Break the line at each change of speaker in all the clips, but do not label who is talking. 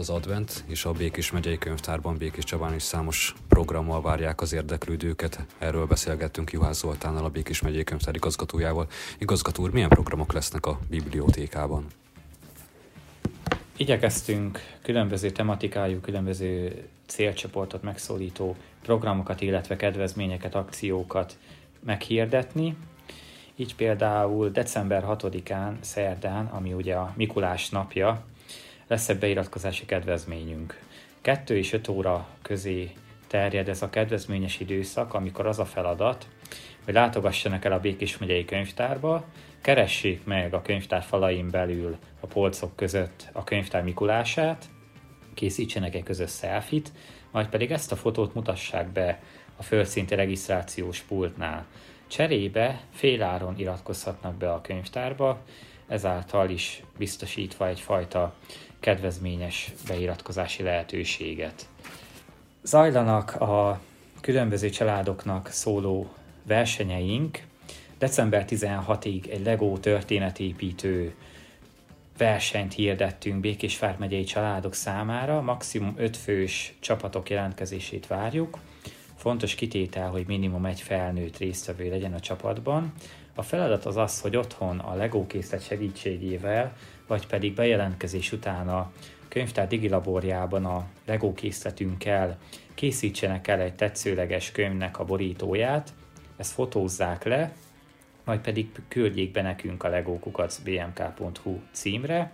az advent, és a Békés megyei könyvtárban Békés Csabán is számos programmal várják az érdeklődőket. Erről beszélgettünk Juhász Zoltánnal, a Békés megyei könyvtár igazgatójával. Igazgató úr, milyen programok lesznek a bibliotékában?
Igyekeztünk különböző tematikájú, különböző célcsoportot megszólító programokat, illetve kedvezményeket, akciókat meghirdetni. Így például december 6-án, szerdán, ami ugye a Mikulás napja, lesz egy beiratkozási kedvezményünk. 2 és 5 óra közé terjed ez a kedvezményes időszak, amikor az a feladat, hogy látogassanak el a Békés megyei könyvtárba, keressék meg a könyvtár falain belül a polcok között a könyvtár Mikulását, készítsenek egy közös selfit, majd pedig ezt a fotót mutassák be a földszinti regisztrációs pultnál. Cserébe féláron iratkozhatnak be a könyvtárba, ezáltal is biztosítva egyfajta kedvezményes beiratkozási lehetőséget. Zajlanak a különböző családoknak szóló versenyeink. December 16-ig egy LEGO történetépítő versenyt hirdettünk Békés megyei családok számára, maximum 5 fős csapatok jelentkezését várjuk. Fontos kitétel, hogy minimum egy felnőtt résztvevő legyen a csapatban. A feladat az az, hogy otthon a LEGO készlet segítségével vagy pedig bejelentkezés után a könyvtár digilaborjában a LEGO készletünkkel készítsenek el egy tetszőleges könyvnek a borítóját, ezt fotózzák le, majd pedig küldjék be nekünk a legokukacbmk.hu címre.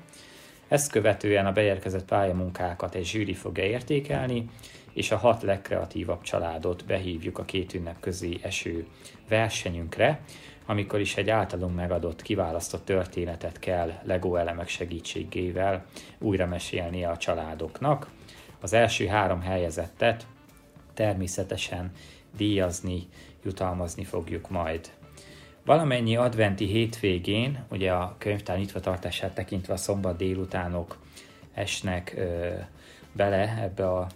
Ezt követően a beérkezett pályamunkákat egy zsűri fogja értékelni, és a hat legkreatívabb családot behívjuk a két ünnep közé eső versenyünkre, amikor is egy általunk megadott, kiválasztott történetet kell Lego elemek segítségével újra mesélni a családoknak. Az első három helyezettet természetesen díjazni, jutalmazni fogjuk majd. Valamennyi adventi hétvégén, ugye a könyvtár nyitva tartását tekintve a szombat délutánok esnek ö, bele ebbe, a,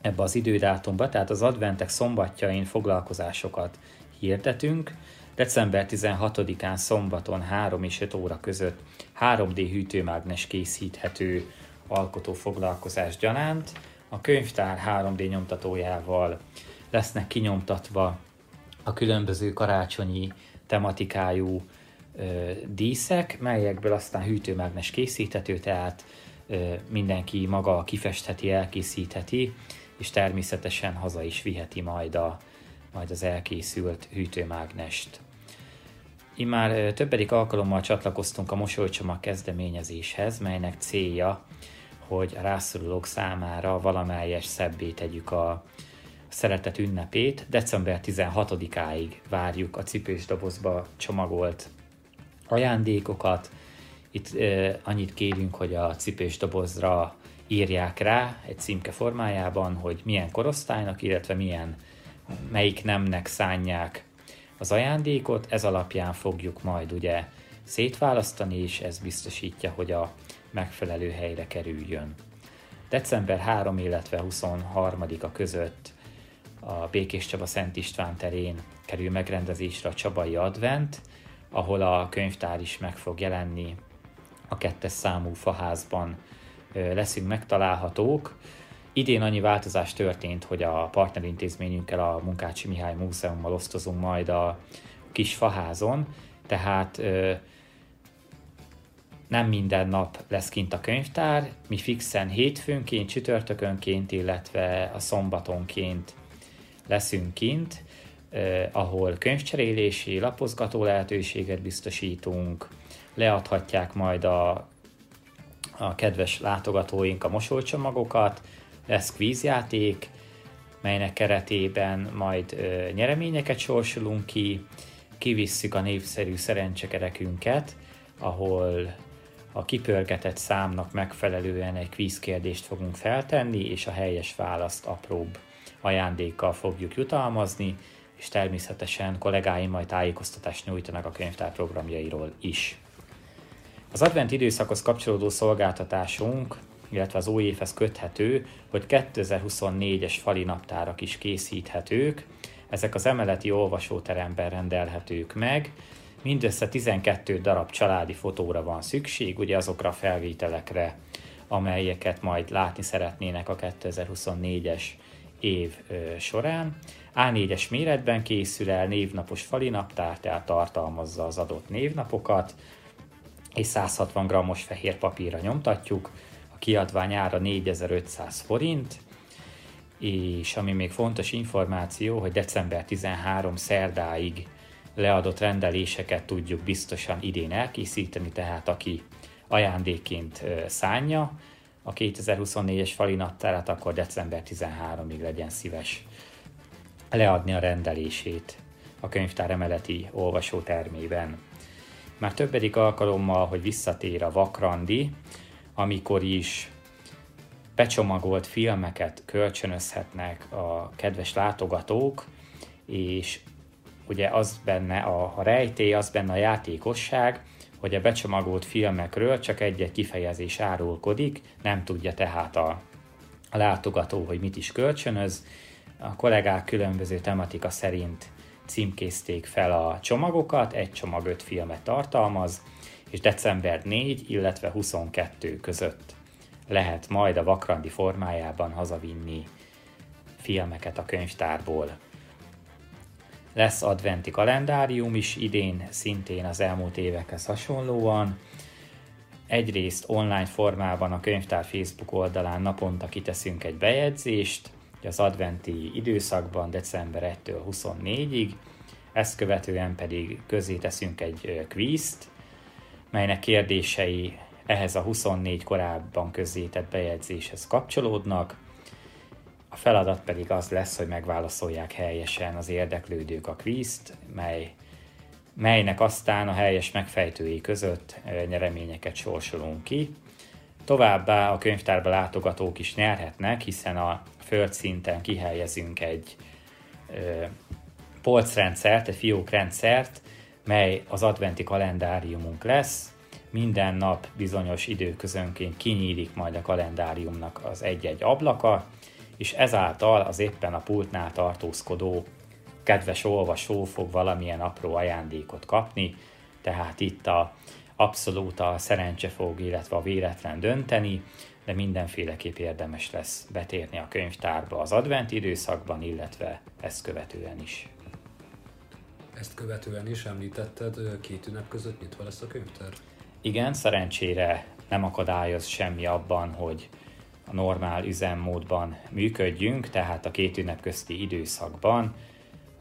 ebbe az idődátumba, tehát az adventek szombatjain foglalkozásokat hirdetünk, December 16-án szombaton 3 és 5 óra között 3D hűtőmágnes készíthető alkotó foglalkozás gyanánt. A könyvtár 3D nyomtatójával lesznek kinyomtatva a különböző karácsonyi tematikájú ö, díszek, melyekből aztán hűtőmágnes készíthető, tehát ö, mindenki maga kifestheti, elkészítheti, és természetesen haza is viheti majd a, majd az elkészült hűtőmágnest. Immár többedik alkalommal csatlakoztunk a mosolycsomag kezdeményezéshez, melynek célja, hogy a rászorulók számára valamelyes szebbé tegyük a szeretet ünnepét. December 16-áig várjuk a cipős dobozba csomagolt ajándékokat. Itt eh, annyit kérünk, hogy a cipős dobozra írják rá egy címke formájában, hogy milyen korosztálynak, illetve milyen melyik nemnek szánják az ajándékot, ez alapján fogjuk majd ugye szétválasztani, és ez biztosítja, hogy a megfelelő helyre kerüljön. December 3, illetve 23-a között a Békés Csaba Szent István terén kerül megrendezésre a Csabai Advent, ahol a könyvtár is meg fog jelenni a kettes számú faházban leszünk megtalálhatók. Idén annyi változás történt, hogy a partnerintézményünkkel, a Munkácsi Mihály Múzeummal osztozunk majd a kis faházon, tehát nem minden nap lesz kint a könyvtár, mi fixen hétfőnként, csütörtökönként, illetve a szombatonként leszünk kint, eh, ahol könyvcserélési, lapozgató lehetőséget biztosítunk, leadhatják majd a, a kedves látogatóink a mosolycsomagokat, lesz kvízjáték, melynek keretében majd ö, nyereményeket sorsolunk ki, kivisszük a népszerű szerencsekerekünket, ahol a kipörgetett számnak megfelelően egy kvízkérdést fogunk feltenni, és a helyes választ apróbb ajándékkal fogjuk jutalmazni, és természetesen kollégáim majd tájékoztatást nyújtanak a könyvtár programjairól is. Az advent időszakhoz kapcsolódó szolgáltatásunk illetve az új évhez köthető, hogy 2024-es fali naptárak is készíthetők, ezek az emeleti olvasóteremben rendelhetők meg, mindössze 12 darab családi fotóra van szükség, ugye azokra a felvételekre, amelyeket majd látni szeretnének a 2024-es év során. A4-es méretben készül el névnapos falinaptár, tehát tartalmazza az adott névnapokat, és 160 g-os fehér papírra nyomtatjuk. Kiadvány ára 4500 forint, és ami még fontos információ, hogy december 13 szerdáig leadott rendeléseket tudjuk biztosan idén elkészíteni, tehát aki ajándékként szánja a 2024-es fali naptárat, akkor december 13-ig legyen szíves leadni a rendelését a könyvtár emeleti olvasótermében. Már többedik alkalommal, hogy visszatér a Vakrandi, amikor is becsomagolt filmeket kölcsönözhetnek a kedves látogatók, és ugye az benne a, rejtély, az benne a játékosság, hogy a becsomagolt filmekről csak egy-egy kifejezés árulkodik, nem tudja tehát a, a látogató, hogy mit is kölcsönöz. A kollégák különböző tematika szerint címkézték fel a csomagokat, egy csomag öt filmet tartalmaz, és december 4, illetve 22 között lehet majd a vakrandi formájában hazavinni filmeket a könyvtárból. Lesz adventi kalendárium is idén, szintén az elmúlt évekhez hasonlóan. Egyrészt online formában a könyvtár Facebook oldalán naponta kiteszünk egy bejegyzést, az adventi időszakban december 1-től 24-ig, ezt követően pedig közé teszünk egy kvízt, melynek kérdései ehhez a 24 korábban közzétett bejegyzéshez kapcsolódnak. A feladat pedig az lesz, hogy megválaszolják helyesen az érdeklődők a kvízt, mely, melynek aztán a helyes megfejtői között nyereményeket sorsolunk ki. Továbbá a könyvtárba látogatók is nyerhetnek, hiszen a földszinten kihelyezünk egy ö, polcrendszert, egy fiókrendszert, mely az adventi kalendáriumunk lesz, minden nap bizonyos időközönként kinyílik majd a kalendáriumnak az egy-egy ablaka, és ezáltal az éppen a pultnál tartózkodó kedves olvasó fog valamilyen apró ajándékot kapni, tehát itt a abszolút a szerencse fog, illetve a véletlen dönteni, de mindenféleképp érdemes lesz betérni a könyvtárba az advent időszakban, illetve ezt követően is.
Ezt követően is említetted, két ünnep között nyitva lesz a könyvtár?
Igen, szerencsére nem akadályoz semmi abban, hogy a normál üzemmódban működjünk, tehát a két ünnep közti időszakban,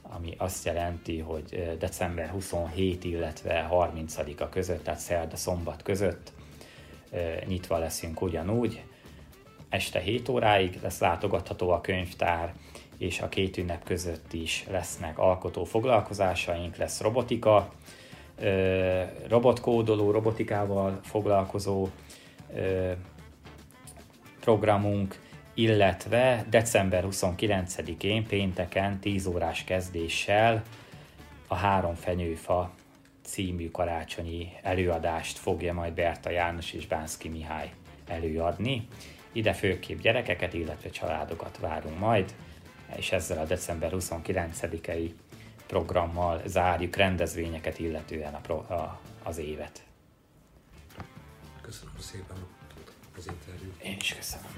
ami azt jelenti, hogy december 27, illetve 30-a között, tehát szerda szombat között nyitva leszünk ugyanúgy. Este 7 óráig lesz látogatható a könyvtár, és a két ünnep között is lesznek alkotó foglalkozásaink, lesz robotika, robotkódoló, robotikával foglalkozó programunk, illetve december 29-én pénteken 10 órás kezdéssel a Három Fenyőfa című karácsonyi előadást fogja majd Berta János és Bánszki Mihály előadni. Ide főképp gyerekeket, illetve családokat várunk majd, és ezzel a december 29-i programmal zárjuk rendezvényeket illetően a, pro, a, az évet.
Köszönöm szépen az interjút.
Én is köszönöm.